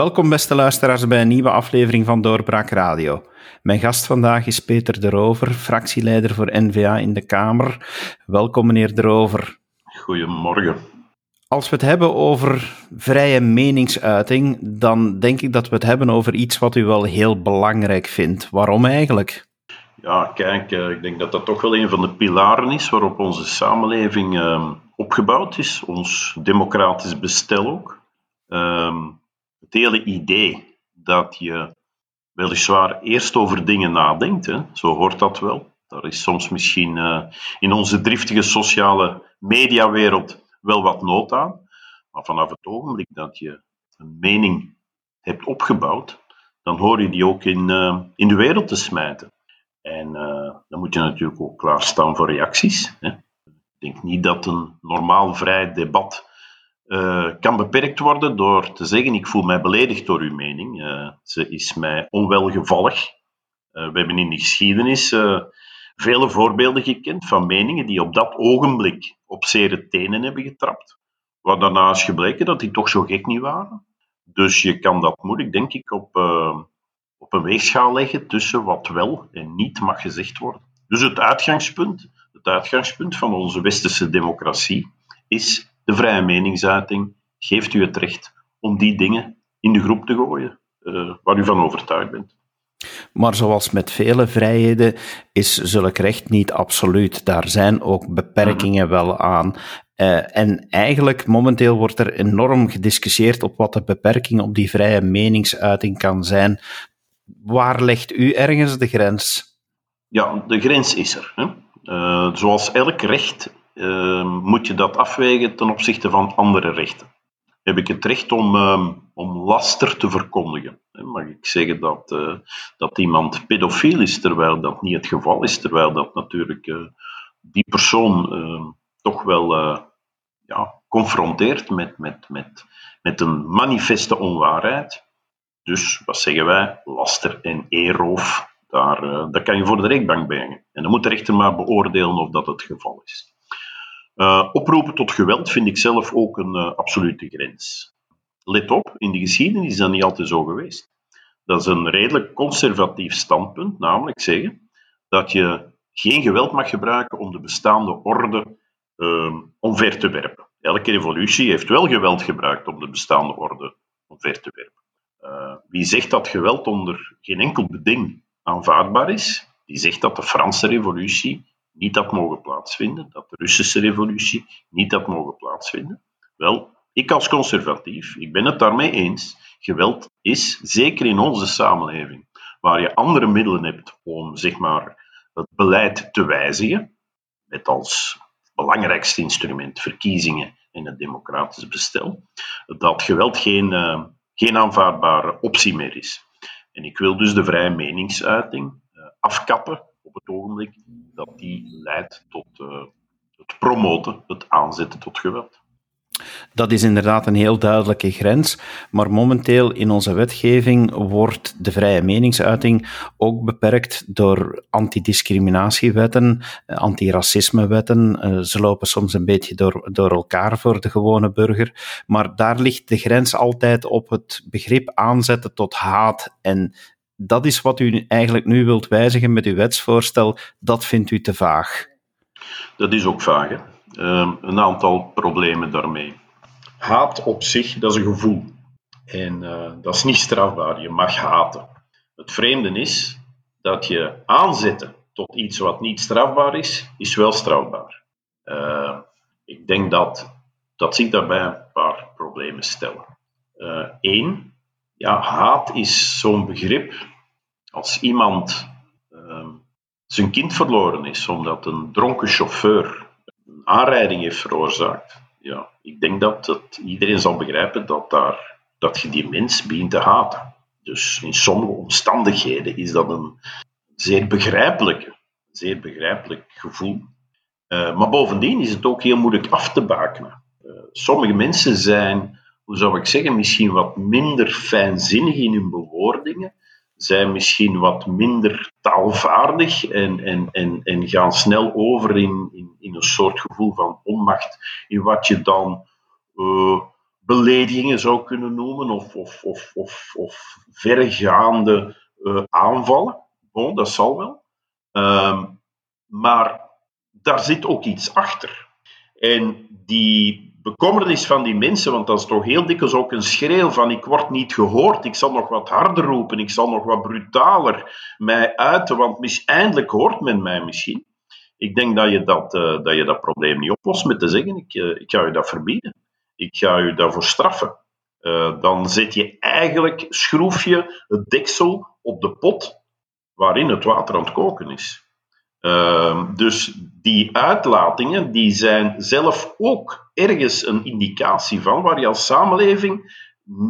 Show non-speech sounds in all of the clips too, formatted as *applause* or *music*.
Welkom beste luisteraars bij een nieuwe aflevering van Doorbraak Radio. Mijn gast vandaag is Peter de Rover, fractieleider voor NVA in de Kamer. Welkom meneer de Rover. Goedemorgen. Als we het hebben over vrije meningsuiting, dan denk ik dat we het hebben over iets wat u wel heel belangrijk vindt. Waarom eigenlijk? Ja, kijk, eh, ik denk dat dat toch wel een van de pilaren is waarop onze samenleving ehm, opgebouwd is, ons democratisch bestel ook. Ehm, het hele idee dat je weliswaar eerst over dingen nadenkt, hè, zo hoort dat wel. Daar is soms misschien uh, in onze driftige sociale mediawereld wel wat nood aan. Maar vanaf het ogenblik dat je een mening hebt opgebouwd, dan hoor je die ook in, uh, in de wereld te smijten. En uh, dan moet je natuurlijk ook klaarstaan voor reacties. Hè. Ik denk niet dat een normaal vrij debat uh, kan beperkt worden door te zeggen: Ik voel mij beledigd door uw mening. Uh, ze is mij onwelgevallig. Uh, we hebben in de geschiedenis vele voorbeelden gekend van meningen die op dat ogenblik op zere tenen hebben getrapt. Waar daarna is gebleken dat die toch zo gek niet waren. Dus je kan dat moeilijk, denk ik, op, op een weegschaal leggen tussen wat wel en niet mag gezegd worden. Dus het uitgangspunt, het uitgangspunt van onze westerse democratie is de vrije meningsuiting geeft u het recht om die dingen in de groep te gooien uh, waar u van overtuigd bent. Maar zoals met vele vrijheden is zulk recht niet absoluut. Daar zijn ook beperkingen mhm. wel aan. Uh, en eigenlijk momenteel wordt er enorm gediscussieerd op wat de beperking op die vrije meningsuiting kan zijn. Waar legt u ergens de grens? Ja, de grens is er. Hè? Uh, zoals elk recht moet je dat afwegen ten opzichte van andere rechten. Heb ik het recht om, ehm, om laster te verkondigen? Mag ik zeggen dat, uh, dat iemand pedofiel is, terwijl dat niet het geval is, terwijl dat natuurlijk uh, die persoon uh, toch wel eh, ja, confronteert met, met, met, met een manifeste onwaarheid. Dus wat zeggen wij? Laster en eerroof. Daar, daar kan je voor de rechtbank brengen. En dan moet de rechter maar beoordelen of dat het geval is. Uh, oproepen tot geweld vind ik zelf ook een uh, absolute grens. Let op, in de geschiedenis is dat niet altijd zo geweest. Dat is een redelijk conservatief standpunt, namelijk zeggen dat je geen geweld mag gebruiken om de bestaande orde uh, omver te werpen. Elke revolutie heeft wel geweld gebruikt om de bestaande orde omver te werpen. Uh, wie zegt dat geweld onder geen enkel beding aanvaardbaar is, die zegt dat de Franse revolutie niet had mogen plaatsvinden, dat de Russische revolutie niet had mogen plaatsvinden. Wel, ik als conservatief, ik ben het daarmee eens. Geweld is, zeker in onze samenleving, waar je andere middelen hebt om zeg maar, het beleid te wijzigen, met als belangrijkste instrument verkiezingen en het democratisch bestel, dat geweld geen, uh, geen aanvaardbare optie meer is. En ik wil dus de vrije meningsuiting uh, afkappen op het ogenblik dat die leidt tot uh, het promoten, het aanzetten tot geweld. Dat is inderdaad een heel duidelijke grens, maar momenteel in onze wetgeving wordt de vrije meningsuiting ook beperkt door antidiscriminatiewetten, eh, antiracismewetten. Eh, ze lopen soms een beetje door, door elkaar voor de gewone burger, maar daar ligt de grens altijd op het begrip aanzetten tot haat en dat is wat u eigenlijk nu wilt wijzigen met uw wetsvoorstel. Dat vindt u te vaag. Dat is ook vaag. Uh, een aantal problemen daarmee. Haat op zich, dat is een gevoel. En uh, dat is niet strafbaar. Je mag haten. Het vreemde is dat je aanzetten tot iets wat niet strafbaar is, is wel strafbaar. Uh, ik denk dat, dat zich daarbij een paar problemen stellen. Eén, uh, ja, haat is zo'n begrip als iemand uh, zijn kind verloren is omdat een dronken chauffeur een aanrijding heeft veroorzaakt, ja, ik denk dat iedereen zal begrijpen dat, daar, dat je die mens begint te haten. Dus in sommige omstandigheden is dat een zeer begrijpelijke, zeer begrijpelijk gevoel. Uh, maar bovendien is het ook heel moeilijk af te bakenen. Uh, sommige mensen zijn, hoe zou ik zeggen, misschien wat minder fijnzinnig in hun bewoordingen zijn misschien wat minder taalvaardig en, en, en, en gaan snel over in, in, in een soort gevoel van onmacht, in wat je dan uh, beledigingen zou kunnen noemen, of, of, of, of, of verregaande uh, aanvallen. Bon, dat zal wel. Ehm, maar daar zit ook iets achter. En die bekommernis van die mensen, want dat is toch heel dikwijls ook een schreeuw van ik word niet gehoord, ik zal nog wat harder roepen, ik zal nog wat brutaler mij uiten, want eindelijk hoort men mij misschien. Ik denk dat je dat, uh, dat, je dat probleem niet oplost met te zeggen ik, uh, ik ga je dat verbieden. Ik ga je daarvoor straffen. Uh, dan zet je eigenlijk, schroef je het deksel op de pot waarin het water aan het koken is. Ehm, dus die uitlatingen die zijn zelf ook ergens een indicatie van waar je als samenleving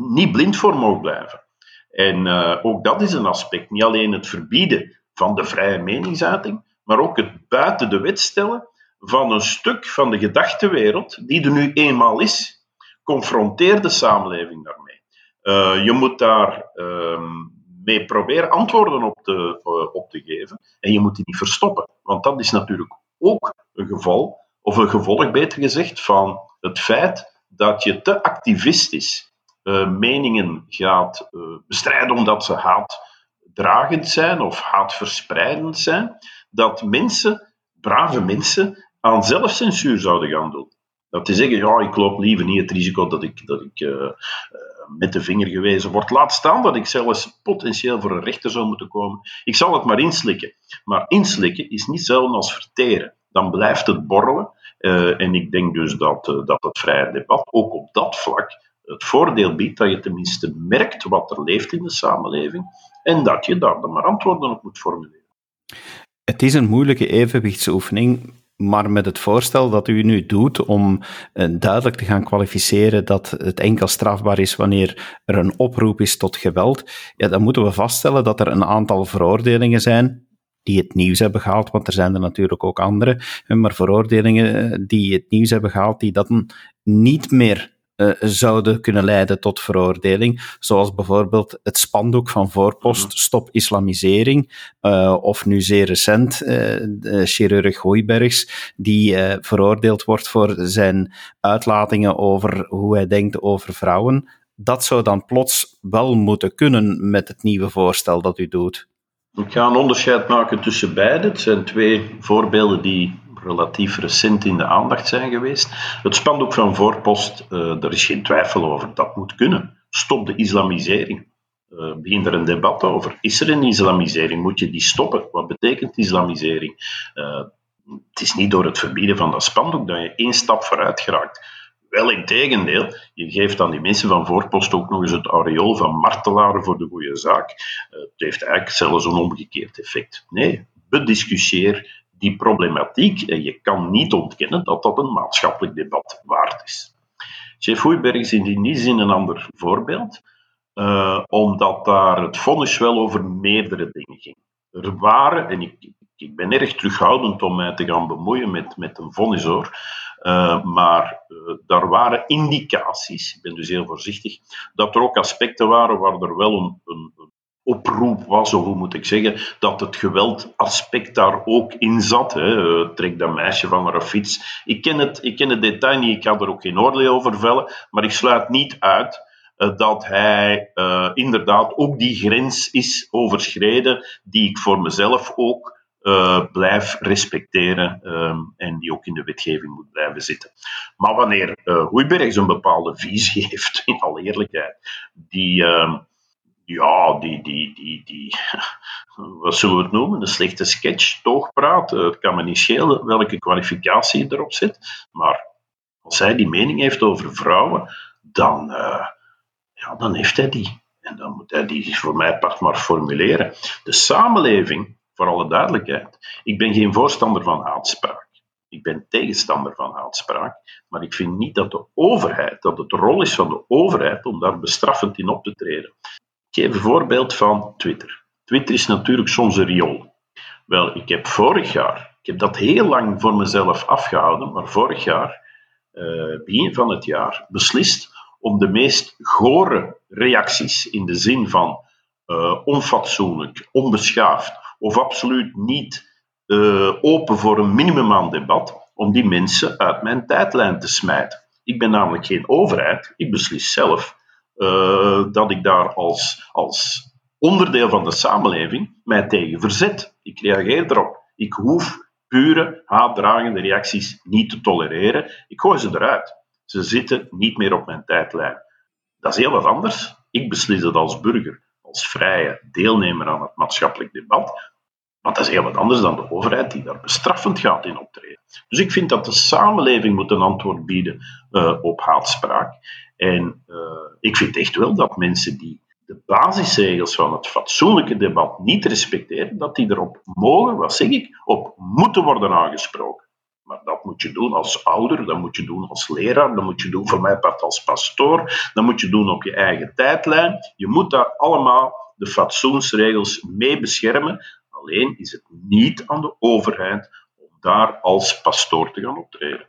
niet blind voor mag blijven. En uh, ook dat is een aspect. Niet alleen het verbieden van de vrije meningsuiting, maar ook het buiten de wet stellen van een stuk van de gedachtenwereld die er nu eenmaal is. Confronteer de samenleving daarmee. Uh, je moet daar uh, mee proberen antwoorden op te, uh, op te geven. En je moet die niet verstoppen. Want dat is natuurlijk ook een geval, of een gevolg beter gezegd, van het feit dat je te activistisch uh, meningen gaat uh, bestrijden omdat ze haatdragend zijn of haatverspreidend zijn, dat mensen, brave mensen, aan zelfcensuur zouden gaan doen. Dat die zeggen, ja, ik loop liever niet het risico dat ik, dat ik uh, met de vinger gewezen word. Laat staan dat ik zelfs potentieel voor een rechter zou moeten komen. Ik zal het maar inslikken. Maar inslikken is niet hetzelfde als verteren. Dan blijft het borrelen. Uh, en ik denk dus dat, dat het vrije debat ook op dat vlak het voordeel biedt dat je tenminste merkt wat er leeft in de samenleving en dat je daar dan maar antwoorden op moet formuleren. Het is een moeilijke evenwichtsoefening, maar met het voorstel dat u nu doet om uh, duidelijk te gaan kwalificeren dat het enkel strafbaar is wanneer er een oproep is tot geweld, ja, dan moeten we vaststellen dat er een aantal veroordelingen zijn die het nieuws hebben gehaald, want er zijn er natuurlijk ook andere, maar veroordelingen die het nieuws hebben gehaald, die dat niet meer uh, zouden kunnen leiden tot veroordeling, zoals bijvoorbeeld het spandoek van voorpost mhm. Stop Islamisering, uh, of nu zeer recent uh, chirurg Hoijbergs, die veroordeeld wordt voor zijn uitlatingen over hoe hij denkt over vrouwen. Dat zou dan plots wel moeten kunnen met het nieuwe voorstel dat u doet. Ik ga een onderscheid maken tussen beide. Het zijn twee voorbeelden die relatief recent in de aandacht zijn geweest. Het spandoek van voorpost, uh, er is geen twijfel over, dat moet kunnen. Stop de islamisering. Uh, begint er een debat over. Is er een islamisering? Moet je die stoppen? Wat betekent islamisering? Uh, het is niet door het verbieden van dat spandoek dat je één stap vooruit geraakt. Wel in tegendeel, je geeft aan die mensen van voorpost ook nog eens het aureool van martelaren voor de goede zaak. het heeft eigenlijk zelfs een omgekeerd effect. Nee, bediscussieer die problematiek, en je kan niet ontkennen dat dat een maatschappelijk debat waard is. Chef Hoeiberg is in die zin een ander voorbeeld, uh, omdat daar het vonnis wel over meerdere dingen ging. Er waren, en ik, ik ben erg terughoudend om mij te gaan bemoeien met, met een vonnis hoor, uh, maar uh, daar waren indicaties, ik ben dus heel voorzichtig, dat er ook aspecten waren waar er wel een, een, een oproep was, of hoe moet ik zeggen, dat het geweldaspect daar ook in zat. Hè. Trek dat meisje van haar fiets. Ik ken, het, ik ken het detail niet, ik ga er ook geen oordeel over vellen, maar ik sluit niet uit uh, dat hij uh, inderdaad ook die grens is overschreden, die ik voor mezelf ook blijf respecteren um, en die ook in de wetgeving moet blijven zitten. Maar wanneer uh, Hoeibergs een bepaalde visie *laughs* heeft, in alle eerlijkheid, die, uh, ja, die, die, die, die, *laughs* wat zullen we het noemen? Een slechte sketch, toogpraat. Het kan me niet schelen welke kwalificatie erop zet. Maar als hij die mening heeft over vrouwen, dan, uh, ja, dan heeft hij die. En dan moet hij die voor mij part maar formuleren. De samenleving, voor alle duidelijkheid. Ik ben geen voorstander van haatspraak. Ik ben tegenstander van haatspraak. Maar ik vind niet dat de overheid, dat het rol is van de overheid om daar bestraffend in op te treden. Geef een voorbeeld van Twitter. Twitter is natuurlijk soms een riool. Wel, ik heb vorig jaar, ik heb dat heel lang voor mezelf afgehouden, maar vorig jaar, uh, begin van het jaar, beslist om de meest gore reacties in de zin van uh, onfatsoenlijk, onbeschaafd of absoluut niet uh, open voor een minimum aan debat, om die mensen uit mijn tijdlijn te smijten. Ik ben namelijk geen overheid. Ik beslis zelf dat ik daar als, als onderdeel van de samenleving mij tegen verzet. Ik reageer erop. Ik hoef pure haatdragende reacties niet te tolereren. Ik gooi ze eruit. Ze zitten niet meer op mijn tijdlijn. Dat is heel wat anders. Ik beslis het als burger, als vrije deelnemer aan het maatschappelijk debat. Want dat is heel wat anders dan de overheid die daar bestraffend gaat in optreden. Dus ik vind dat de samenleving moet een antwoord bieden uh, op haatspraak. En uh, ik vind echt wel dat mensen die de basisregels van het fatsoenlijke debat niet respecteren, dat die erop mogen, wat zeg ik, op moeten worden aangesproken. Maar dat moet je doen als ouder, dat moet je doen als leraar, dat moet je doen voor mij part als pastoor, dat moet je doen op je eigen tijdlijn. Je moet daar allemaal de fatsoensregels mee beschermen. Alleen is het niet aan de overheid om daar als pastoor te gaan optreden.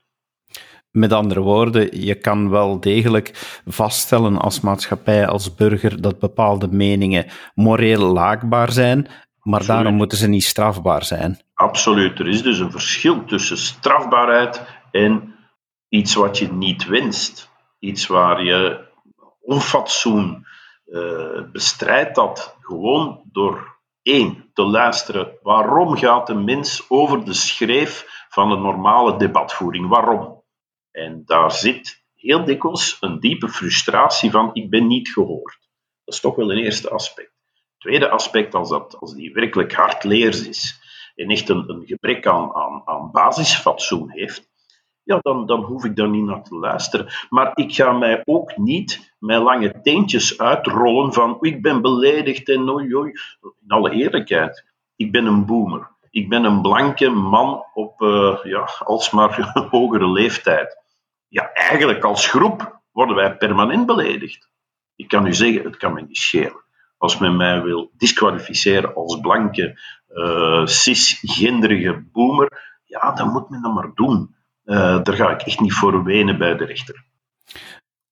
Met andere woorden, je kan wel degelijk vaststellen als maatschappij, als burger, dat bepaalde meningen moreel laakbaar zijn, maar daarom moeten ze niet strafbaar zijn. Absoluut. Er is dus een verschil tussen strafbaarheid en iets wat je niet wenst. Iets waar je onfatsoen uh, bestrijdt dat gewoon door één te luisteren. Waarom gaat de mens over de schreef van een normale debatvoering? Waarom? En daar zit heel dikwijls een diepe frustratie van ik ben niet gehoord. Dat is toch wel een eerste aspect. Tweede aspect, als, dat, als die werkelijk hardleers is en echt een, een gebrek aan, aan, aan basisfatsoen heeft, ja, dan, dan hoef ik daar niet naar te luisteren. Maar ik ga mij ook niet met lange teentjes uitrollen van ik ben beledigd en oei, oei. In alle eerlijkheid, ik ben een boomer. Ik ben een blanke man op uh, ja, alsmaar *laughs* hogere leeftijd ja, eigenlijk als groep worden wij permanent beledigd. Ik kan u zeggen, het kan me niet schelen. Als men mij wil disqualificeren als blanke, uh, cisgenderige boomer, ja, dan moet men dat maar doen. Uh, daar ga ik echt niet voor wenen bij de rechter.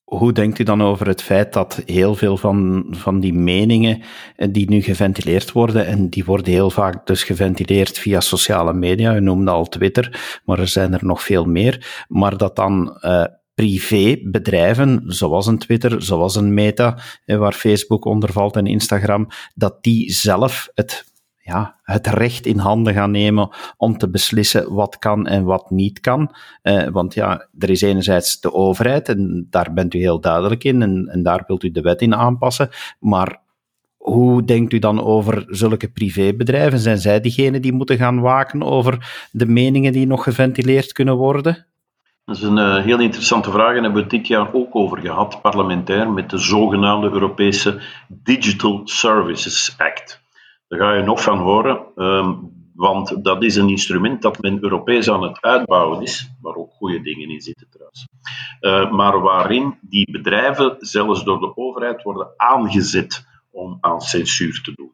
Hoe denkt u dan over het feit dat heel veel van, van die meningen eh, die nu geventileerd worden, en die worden heel vaak dus geventileerd via sociale media, u noemde al Twitter, maar er zijn er nog veel meer, maar dat dan uh, privébedrijven, zoals een Twitter, zoals een Meta, waar Facebook onder valt en Instagram, dat die zelf het ja, het recht in handen gaan nemen om te beslissen wat kan en wat niet kan. Uh, want ja, er is enerzijds de overheid, en daar bent u heel duidelijk in, en, en daar wilt u de wet in aanpassen. Maar hoe denkt u dan over zulke privébedrijven? Zijn zij diegenen die moeten gaan waken over de meningen die nog geventileerd kunnen worden? Dat is een uh, heel interessante vraag en hebben we dit jaar ook over gehad, parlementair, met de zogenaamde Europese Digital Services Act. Daar ga je nog van horen, um, want dat is een instrument dat men Europees aan het uitbouwen is, waar ook goede dingen in zitten trouwens. Uh, maar waarin die bedrijven zelfs door de overheid worden aangezet om aan censuur te doen.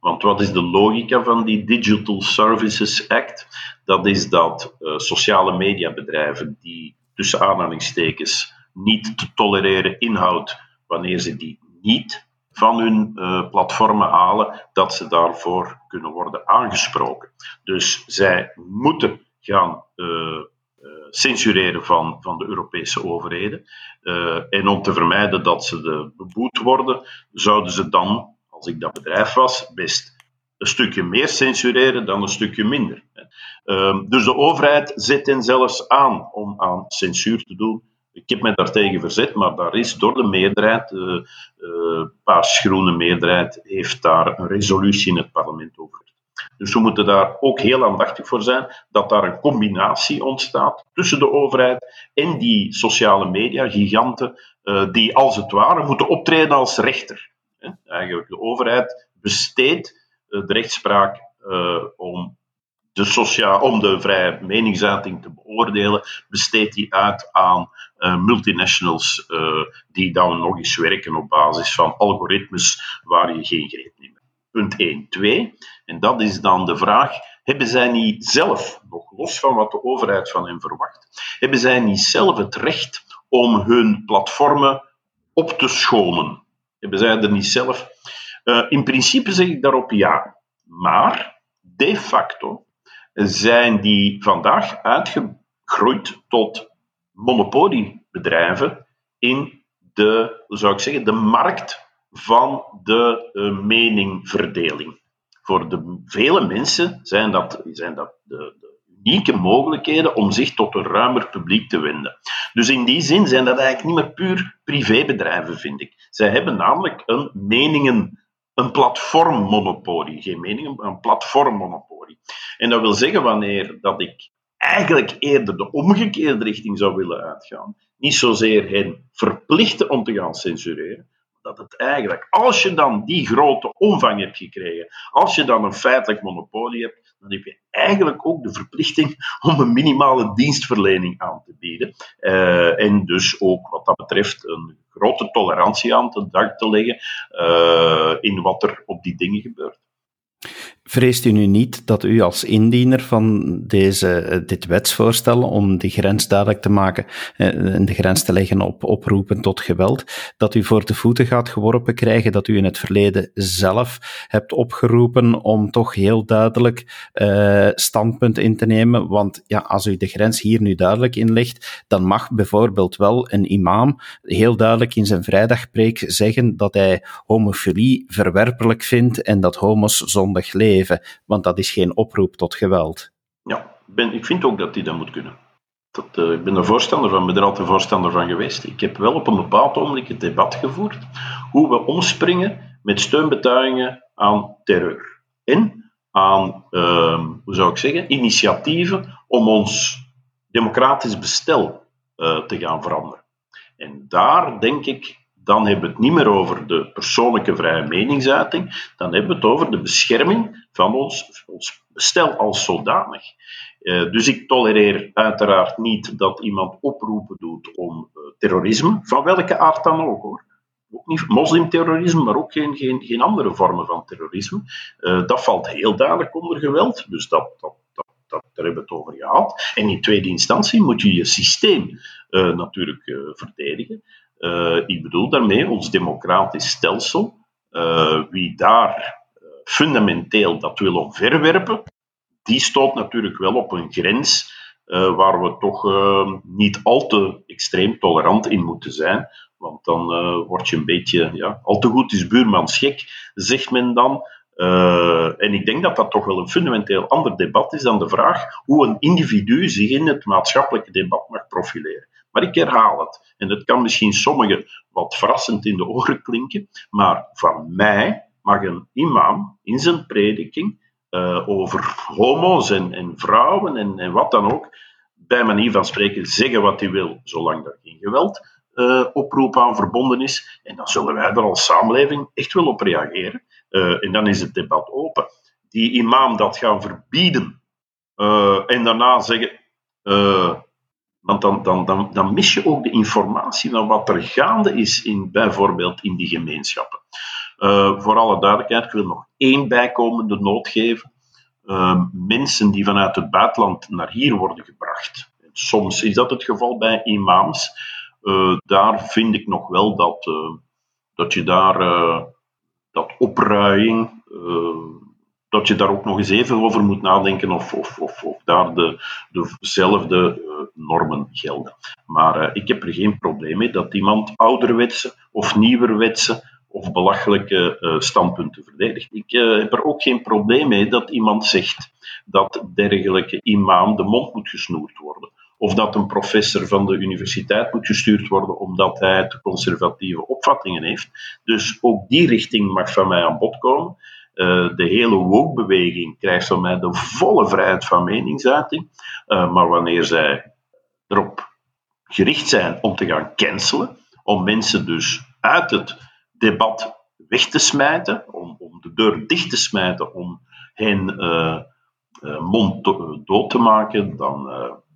Want wat is de logica van die Digital Services Act? Dat is dat uh, sociale mediabedrijven die tussen aanhalingstekens niet te tolereren inhoud wanneer ze die niet van hun uh, platformen halen, dat ze daarvoor kunnen worden aangesproken. Dus zij moeten gaan uh, censureren van, van de Europese overheden. en om te vermijden dat ze de beboet worden, zouden ze dan, als ik dat bedrijf was, best een stukje meer censureren dan een stukje minder. Dus de overheid zet hen zelfs aan om aan censuur te doen ik heb mij daartegen verzet, maar daar is door de meerderheid, de uh, uh, paars-groene meerderheid, heeft daar een resolutie in het parlement over. Dus we moeten daar ook heel aandachtig voor zijn dat daar een combinatie ontstaat tussen de overheid en die sociale media, giganten, uh, die als het ware moeten optreden als rechter. Eigenlijk, de overheid besteedt de rechtspraak om de om de vrije meningsuiting te beoordelen, besteedt die uit aan uh, multinationals uh, die dan nog eens werken op basis van algoritmes waar je geen greep meer Punt 1. 2. En dat is dan de vraag: hebben zij niet zelf, nog los van wat de overheid van hen verwacht, hebben zij niet zelf het recht om hun platformen op te schonen? Hebben zij er niet zelf? Uh, in principe zeg ik daarop ja. Maar de facto zijn die vandaag uitgegroeid tot monopolie bedrijven in de, zou ik zeggen, de markt van de uh, meningverdeling. Voor de vele mensen zijn dat, zijn dat de, de unieke mogelijkheden om zich tot een ruimer publiek te wenden. Dus in die zin zijn dat eigenlijk niet meer puur privébedrijven, vind ik. Zij hebben namelijk een meningen, een platformmonopolie. Geen meningen, een platformmonopolie. En dat wil zeggen, wanneer dat ik eigenlijk eerder de omgekeerde richting zou willen uitgaan, niet zozeer hen verplichten om te gaan censureren, dat het eigenlijk, als je dan die grote omvang hebt gekregen, als je dan een feitelijk monopolie hebt, dan heb je eigenlijk ook de verplichting om een minimale dienstverlening aan te bieden. Uh, en dus ook wat dat betreft een grote tolerantie aan te dag te leggen uh, in wat er op die dingen gebeurt. Vreest u nu niet dat u als indiener van deze, eh, dit wetsvoorstel, om die grens duidelijk te maken eh, en de grens te leggen op oproepen tot geweld, dat u voor de voeten gaat geworpen krijgen dat u in het verleden zelf hebt opgeroepen om toch heel duidelijk uh, standpunt in te nemen? Want ja, als u de grens hier nu duidelijk inlegt, dan mag bijvoorbeeld wel een imam heel duidelijk in zijn vrijdagpreek zeggen dat hij homofilie verwerpelijk vindt en dat homo's zondig leven want dat is geen oproep tot geweld. Ja, ik vind ook dat die dat moet kunnen. Dat, uh, ik ben er voorstander van, ben er altijd voorstander van geweest. Ik heb wel op een bepaald ogenblik het debat gevoerd hoe we omspringen met steunbetuigingen aan terreur. En aan, uh, hoe zou ik zeggen, initiatieven om ons democratisch bestel uh, te gaan veranderen. En daar denk ik dan hebben we het niet meer over de persoonlijke vrije meningsuiting, dan hebben we het over de bescherming van ons, ons bestel als zodanig. Uh, dus ik tolereer uiteraard niet dat iemand oproepen doet om uh, terrorisme, van welke aard dan ook hoor. Ook niet moslimterrorisme, maar ook geen, geen, geen andere vormen van terrorisme. Uh, dat valt heel duidelijk onder geweld, dus dat, dat, dat, dat, daar hebben we het over gehad. En in tweede instantie moet je je systeem natuurlijk verdedigen. Uh, ik bedoel daarmee ons democratisch stelsel. Uh, wie daar uh, fundamenteel dat wil omverwerpen, die stoot natuurlijk wel op een grens waar we toch niet al te extreem tolerant in moeten zijn. Want dan word je een beetje, ja, al te goed is buurmans gek, zegt men dan. en ik denk dat dat toch wel een fundamenteel ander debat is dan de vraag hoe een individu zich in het maatschappelijke debat mag profileren. Maar ik herhaal het. En dat kan misschien sommigen wat verrassend in de oren klinken, maar van mij mag een imam in zijn prediking uh, over homo's en, en vrouwen en, en, wat dan ook, bij manier van spreken zeggen wat hij wil, zolang er geen geweld uh, oproep aan verbonden is. En dan zullen wij er als samenleving echt wel op reageren. Uh, en dan is het debat open. Die imam dat gaan verbieden en daarna zeggen want dan, dan, dan, dan mis je ook de informatie van wat er gaande is, in, bijvoorbeeld in die gemeenschappen. Uh, voor alle duidelijkheid, ik wil nog één bijkomende noot geven. Uh, mensen die vanuit het buitenland naar hier worden gebracht. Soms is dat het geval bij imams. Uh, daar vind ik nog wel dat, dat je daar dat opruiing dat je daar ook nog eens even over moet nadenken of, of, of, of daar de, dezelfde normen gelden. Maar uh, ik heb er geen probleem mee dat iemand ouderwetse of nieuwerwetse of belachelijke uh, standpunten verdedigt. Ik heb er ook geen probleem mee dat iemand zegt dat dergelijke imam de mond moet gesnoerd worden. Of dat een professor van de universiteit moet gestuurd worden omdat hij te conservatieve opvattingen heeft. Dus ook die richting mag van mij aan bod komen. De hele woke-beweging krijgt van mij de volle vrijheid van meningsuiting. Maar wanneer zij erop gericht zijn om te gaan cancelen, om mensen dus uit het debat weg te smijten, om, om de deur dicht te smijten, om hen uh, mond dood te maken, dan,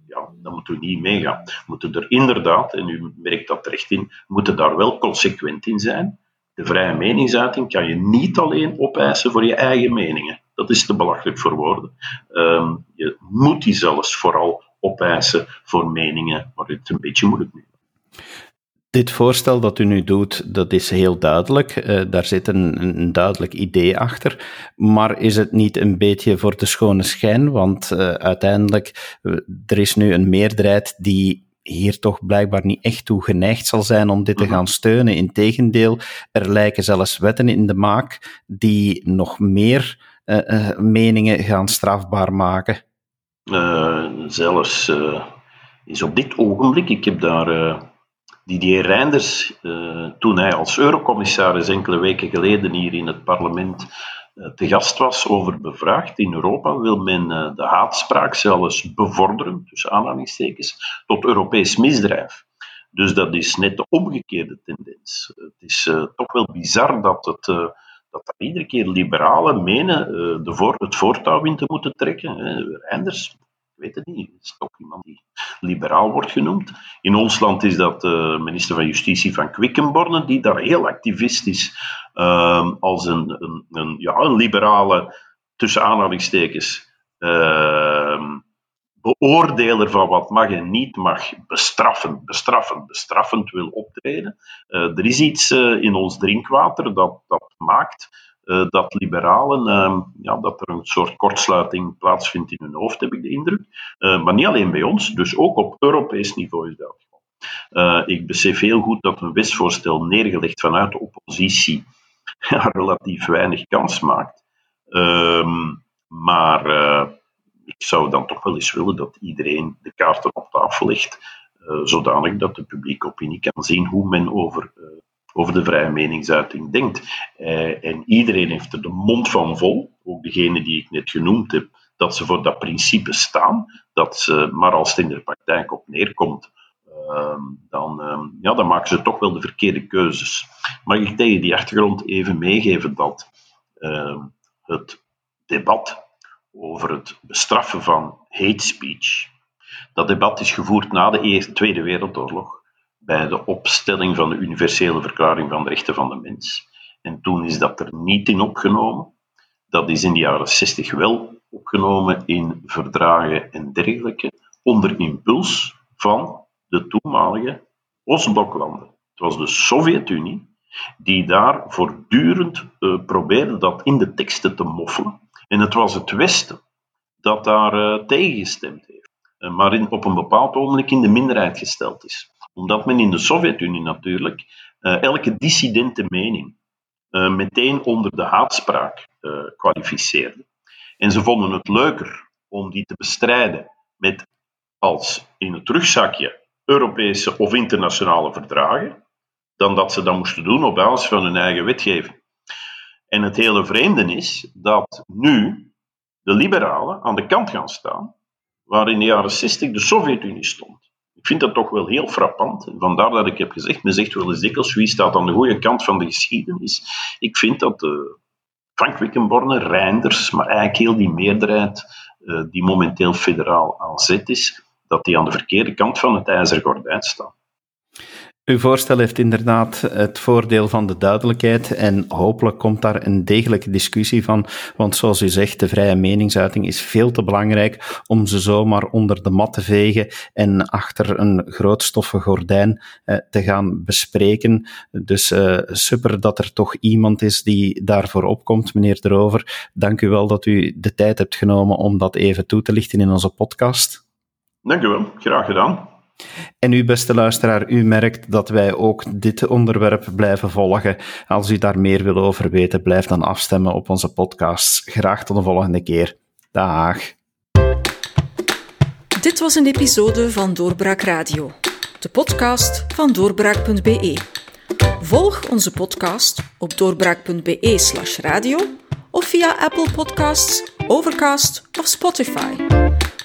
ja, dan moeten we niet meegaan. We moeten er inderdaad, en u merkt dat terecht in, moeten daar wel consequent in zijn de vrije meningsuiting kan je niet alleen opeisen voor je eigen meningen. Dat is te belachelijk voor woorden. Um, je moet die zelfs vooral opeisen voor meningen waar het een beetje moeilijk mee dit voorstel dat u nu doet, dat is heel duidelijk. Uh, daar zit een, een, duidelijk idee achter. Maar is het niet een beetje voor de schone schijn? Want uh, uiteindelijk, uh, er is nu een meerderheid die hier toch blijkbaar niet echt toe geneigd zal zijn om dit te mhm. gaan steunen. Integendeel, er lijken zelfs wetten in de maak die nog meer meningen gaan strafbaar maken. Zelfs is op dit ogenblik, ik heb daar Didier Reinders, toen hij als eurocommissaris enkele weken geleden hier in het parlement eh, te gast was over bevraagd. In Europa wil men eh, de haatspraak zelfs bevorderen, tussen aanhalingstekens, tot Europees misdrijf. Dus dat is net de omgekeerde tendens. Het is toch wel bizar dat, het, dat er iedere keer liberalen menen uh, de voor, het voortouw in te moeten trekken. Reinders ik weet het niet, is toch iemand die liberaal wordt genoemd. In ons land is dat de minister van Justitie van Quickenborne, die daar heel activist is uh, als een, een, een, ja, een liberale, tussen aanhalingstekens, uh, beoordeler van wat mag en niet mag, bestraffend, bestraffend, bestraffend wil optreden. Uh, er is iets uh, in ons drinkwater dat, dat maakt uh, dat liberalen, uh, ja, dat er een soort kortsluiting plaatsvindt in hun hoofd, heb ik de indruk. Maar niet alleen bij ons, dus ook op Europees niveau is dat ik besef heel goed dat een wetsvoorstel neergelegd vanuit de oppositie *laughs* relatief weinig kans maakt. Ehm, maar ik zou dan toch wel eens willen dat iedereen de kaarten op tafel legt, zodanig dat de publieke opinie kan zien hoe men over over de vrije meningsuiting denkt. Eh, en iedereen heeft er de mond van vol, ook degene die ik net genoemd heb, dat ze voor dat principe staan, dat ze, maar als het in de praktijk op neerkomt, ehm, dan, ehm, ja, dan maken ze toch wel de verkeerde keuzes. Mag ik tegen die achtergrond even meegeven dat ehm, het debat over het bestraffen van hate speech, dat debat is gevoerd na de Eerste, Tweede Wereldoorlog bij de opstelling van de Universele Verklaring van de Rechten van de Mens. En toen is dat er niet in opgenomen. Dat is in de jaren 60 wel opgenomen in verdragen en dergelijke, onder impuls van de toenmalige Oostbloklanden. Het was de Sovjet-Unie die daar voortdurend uh, probeerde dat in de teksten te moffelen. En het was het Westen dat daar uh, tegen gestemd heeft, uh, maar in, op een bepaald ogenblik in de minderheid gesteld is omdat men in de Sovjet-Unie natuurlijk uh, elke dissidente mening meteen onder de haatspraak kwalificeerde. En ze vonden het leuker om die te bestrijden met als in het rugzakje Europese of internationale verdragen, dan dat ze dat moesten doen op basis van hun eigen wetgeving. En het hele vreemde is dat nu de liberalen aan de kant gaan staan, waar in de jaren 60 de Sovjet-Unie stond. Ik vind dat toch wel heel frappant. Vandaar dat ik heb gezegd, men zegt wel eens dikwijls wie staat aan de goede kant van de geschiedenis. Ik vind dat uh, Frank Wickenborne, Reinders, maar eigenlijk heel die meerderheid uh, die momenteel federaal aan zet is, dat die aan de verkeerde kant van het ijzeren gordijn staan. Uw voorstel heeft inderdaad het voordeel van de duidelijkheid en hopelijk komt daar een degelijke discussie van, want zoals u zegt, de vrije meningsuiting is veel te belangrijk om ze zomaar onder de mat te vegen en achter een groot gordijn eh, te gaan bespreken. Dus uh, super dat er toch iemand is die daarvoor opkomt, meneer Drover. Dank u wel dat u de tijd hebt genomen om dat even toe te lichten in onze podcast. Dank u wel, graag gedaan. En u, beste luisteraar, u merkt dat wij ook dit onderwerp blijven volgen. Als u daar meer wil over weten, blijf dan afstemmen op onze podcasts. Graag tot de volgende keer. Dag. Dit was een episode van Doorbraak Radio, de podcast van doorbraak.be. Volg onze podcast op doorbraak.be/radio of via Apple Podcasts, Overcast of Spotify.